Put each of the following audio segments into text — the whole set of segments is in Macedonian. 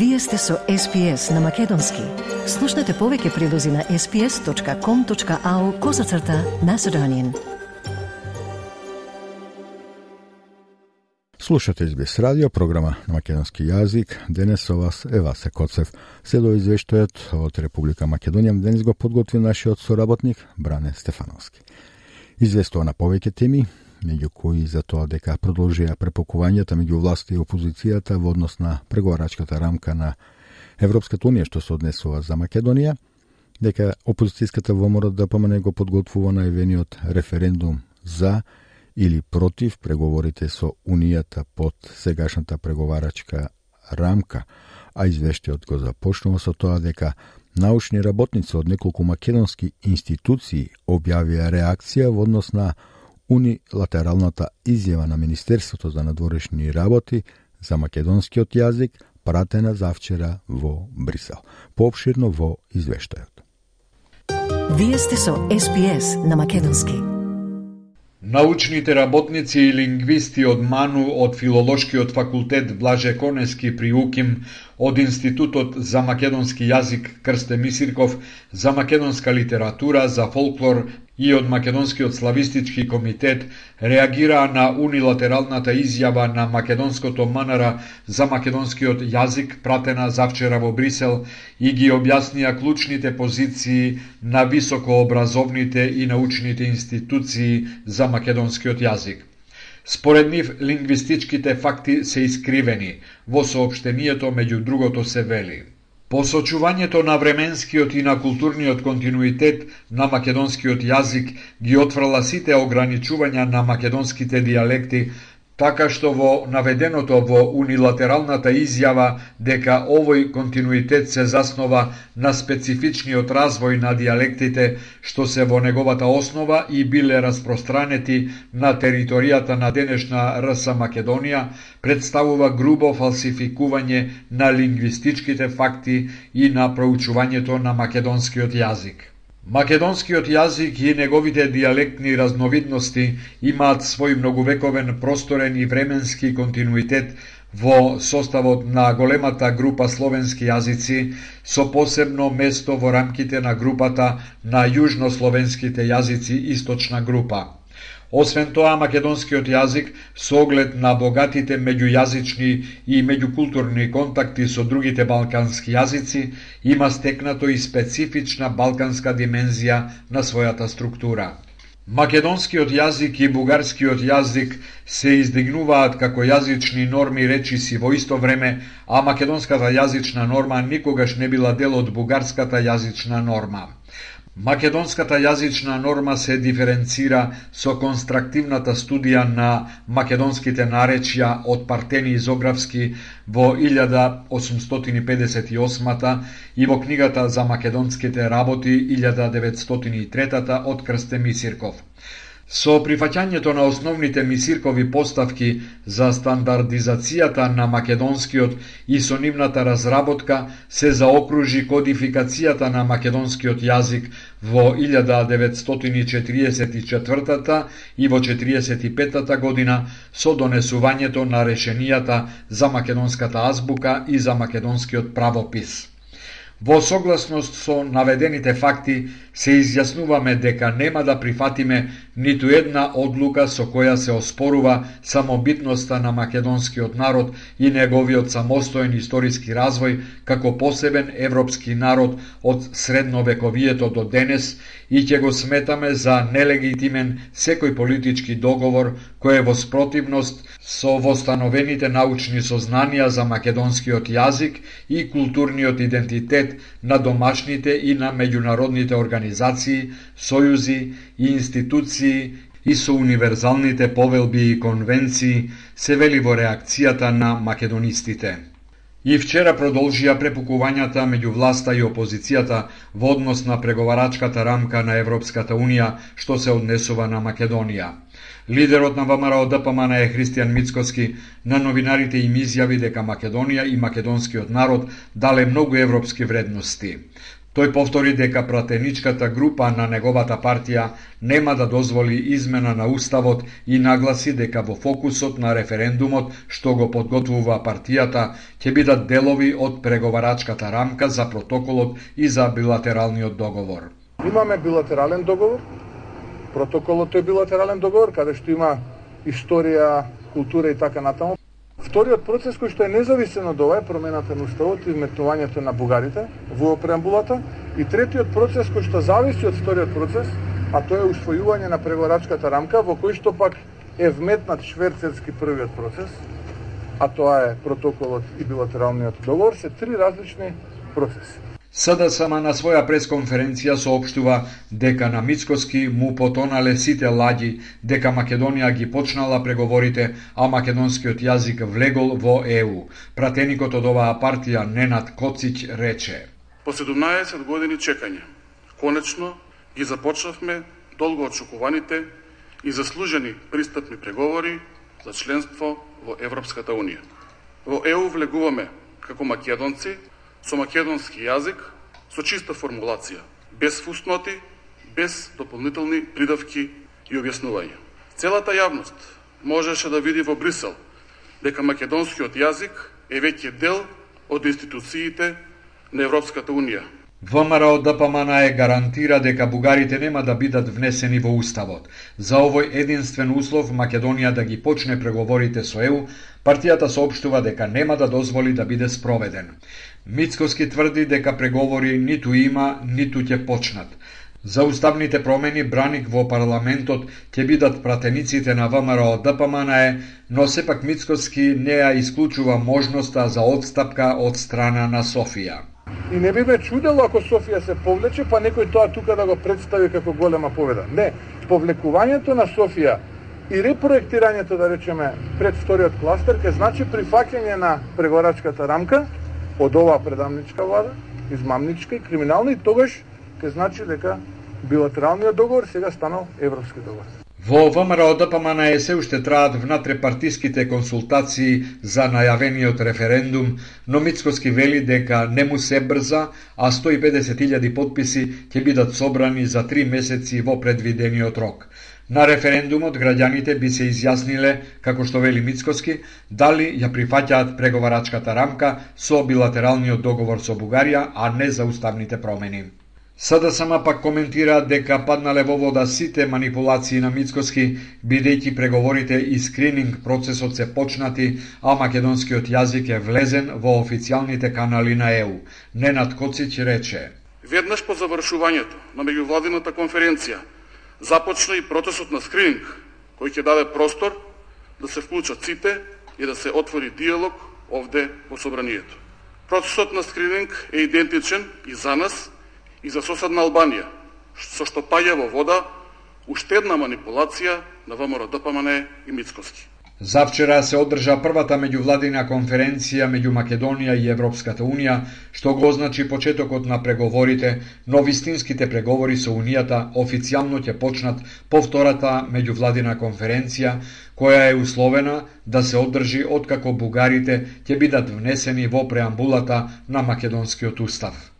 Вие сте со SPS на Македонски. Слушнете повеќе прилози на sps.com.au козацрта на Седонин. Слушате SBS радио, програма на македонски јазик. Денес со вас е Васе Коцев. Следо извештајот од Република Македонија. Денес го подготви нашиот соработник Бране Стефановски. Известува на повеќе теми, меѓу кои за тоа дека продолжија препокувањата меѓу власта и опозицијата во однос на преговарачката рамка на Европската унија што се однесува за Македонија, дека опозицијската ВМРО ДПМН го подготвува најавениот референдум за или против преговорите со Унијата под сегашната преговарачка рамка, а извештајот го започнува со тоа дека научни работници од неколку македонски институции објавија реакција во однос на унилатералната изјава на Министерството за надворешни работи за македонскиот јазик пратена завчера во Брисел. Пообширно во извештајот. Вие сте со SPS на Македонски. Научните работници и лингвисти од МАНУ од Филолошкиот факултет Блаже Конески при УКИМ, од Институтот за македонски јазик Крсте Мисирков, за македонска литература, за фолклор и од Македонскиот славистички комитет реагираа на унилатералната изјава на македонското МНР за македонскиот јазик пратена завчера во Брисел и ги објаснија клучните позиции на високообразовните и научните институции за македонскиот јазик. Според нив, лингвистичките факти се искривени. Во сообштенијето меѓу другото се вели – Посочувањето на временскиот и на културниот континуитет на македонскиот јазик ги отврла сите ограничувања на македонските диалекти така што во наведеното во унилатералната изјава дека овој континуитет се заснова на специфичниот развој на диалектите што се во неговата основа и биле распространети на територијата на денешна РС Македонија, представува грубо фалсификување на лингвистичките факти и на проучувањето на македонскиот јазик. Македонскиот јазик и неговите диалектни разновидности имаат свој многувековен просторен и временски континуитет во составот на големата група словенски јазици со посебно место во рамките на групата на јужнословенските јазици источна група. Освен тоа, македонскиот јазик, со оглед на богатите меѓујазични и меѓукултурни контакти со другите балкански јазици, има стекнато и специфична балканска димензија на својата структура. Македонскиот јазик и бугарскиот јазик се издигнуваат како јазични норми речиси во исто време, а македонската јазична норма никогаш не била дел од бугарската јазична норма. Македонската јазична норма се диференцира со констрактивната студија на македонските наречја од Партени Изографски во 1858 и во книгата за македонските работи 1903 од Крсте Мисирков. Со прифаќањето на основните мисиркови поставки за стандардизацијата на македонскиот и со нивната разработка се заокружи кодификацијата на македонскиот јазик во 1944 и во 45 година со донесувањето на решенијата за македонската азбука и за македонскиот правопис. Во согласност со наведените факти, се изјаснуваме дека нема да прифатиме ниту една одлука со која се оспорува самобитноста на македонскиот народ и неговиот самостоен историски развој како посебен европски народ од средновековието до денес и ќе го сметаме за нелегитимен секој политички договор кој е во спротивност со востановените научни сознанија за македонскиот јазик и културниот идентитет на домашните и на меѓународните организации, сојузи и институции и со универзалните повелби и конвенции, се вели во реакцијата на македонистите. И вчера продолжија препукувањата меѓу власта и опозицијата во однос на преговарачката рамка на Европската Унија што се однесува на Македонија. Лидерот на ВМРО ДПМН е Христијан Мицкоски на новинарите им изјави дека Македонија и македонскиот народ дале многу европски вредности. Тој повтори дека пратеничката група на неговата партија нема да дозволи измена на уставот и нагласи дека во фокусот на референдумот што го подготвува партијата ќе бидат делови од преговарачката рамка за протоколот и за билатералниот договор. Имаме билатерален договор, протоколот е билатерален договор каде што има историја, култура и така натаму. Вториот процес кој што е независен од ова е промената на уставот и вметнувањето на бугарите во преамбулата и третиот процес кој што зависи од вториот процес, а тоа е усвојување на преговарачката рамка во кој што пак е вметнат шверцерски првиот процес, а тоа е протоколот и билатералниот договор, се три различни процеси. СДСМ на своја пресконференција соопштува дека на Мицкоски му потонале сите лади дека Македонија ги почнала преговорите, а македонскиот јазик влегол во ЕУ. Пратеникот од оваа партија Ненад Коцич рече: По 17 години чекање, конечно ги започнавме долго очекуваните и заслужени пристапни преговори за членство во Европската Унија. Во ЕУ влегуваме како македонци со македонски јазик, со чиста формулација, без фусноти, без дополнителни придавки и објаснувања. Целата јавност можеше да види во Брисел дека македонскиот јазик е веќе дел од институциите на Европската Унија, ВМРО ДПМН да е гарантира дека бугарите нема да бидат внесени во Уставот. За овој единствен услов Македонија да ги почне преговорите со ЕУ, партијата соопштува дека нема да дозволи да биде спроведен. Мицкоски тврди дека преговори ниту има, ниту ќе почнат. За уставните промени браник во парламентот ќе бидат пратениците на ВМРО ДПМН, да но сепак Мицкоски не ја исклучува можноста за одстапка од страна на Софија. И не би ме чудело ако Софија се повлече, па некој тоа тука да го представи како голема победа. Не, повлекувањето на Софија и репроектирањето, да речеме, пред вториот кластер, ке значи прифаќање на преговарачката рамка од оваа предамничка влада, измамничка и криминална, и тогаш ке значи дека билатералниот договор сега станал европски договор. Во ВМРО ДПМН се уште траат внатре-партиските консултации за најавениот референдум, но Мицкоски вели дека не му се брза, а 150.000 подписи ќе бидат собрани за три месеци во предвидениот рок. На референдумот граѓаните би се изјасниле, како што вели Мицкоски, дали ја прифаќаат преговарачката рамка со билатералниот договор со Бугарија, а не за уставните промени. Сада сама пак коментира дека паднале во вода сите манипулации на Мицкоски, бидејќи преговорите и скрининг процесот се почнати, а македонскиот јазик е влезен во официјалните канали на ЕУ. Ненад Коцич рече. Веднаш по завршувањето на меѓувладината конференција започна и процесот на скрининг, кој ќе даде простор да се вклучат сите и да се отвори диалог овде во собранието. Процесот на скрининг е идентичен и за нас, и за соседна Албанија, со што паѓа во вода уште една манипулација на ВМРО ДПМН и Мицкоски. Завчера се одржа првата меѓувладина конференција меѓу Македонија и Европската Унија, што го означи почетокот на преговорите, но вистинските преговори со Унијата официјално ќе почнат по втората меѓувладина конференција, која е условена да се одржи откако бугарите ќе бидат внесени во преамбулата на македонскиот устав.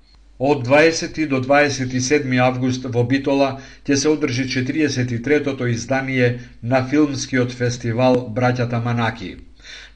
Од 20 до 27 август во Битола ќе се одржи 43-тото издание на филмскиот фестивал Браќата Манаки.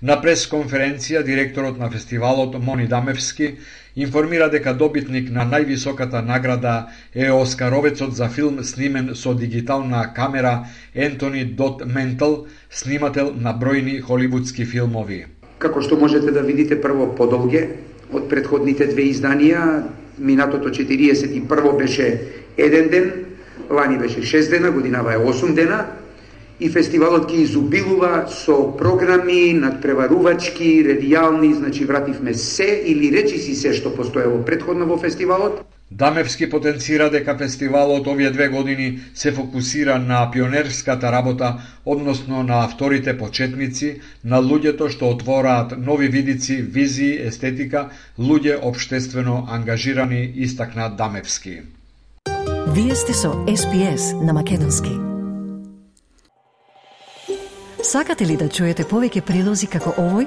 На пресконференција директорот на фестивалот Мони Дамевски информира дека добитник на највисоката награда е Оскаровецот за филм снимен со дигитална камера Ентони Дот Ментал, снимател на бројни холивудски филмови. Како што можете да видите прво подолге од предходните две изданија, минатото 41 беше еден ден, лани беше 6 дена, годинава е 8 дена, и фестивалот ќе изубилува со програми надпреварувачки, редијални, значи вративме се или речи си се што постоело предходно во фестивалот. Дамевски потенцира дека фестивалот овие две години се фокусира на пионерската работа, односно на авторите, почетници, на луѓето што отвораат нови видици, визии, естетика, луѓе обштествено ангажирани, истакна Дамевски. Вие сте со SPS на Македонски. Сакате ли да чуете повеќе прилози како овој?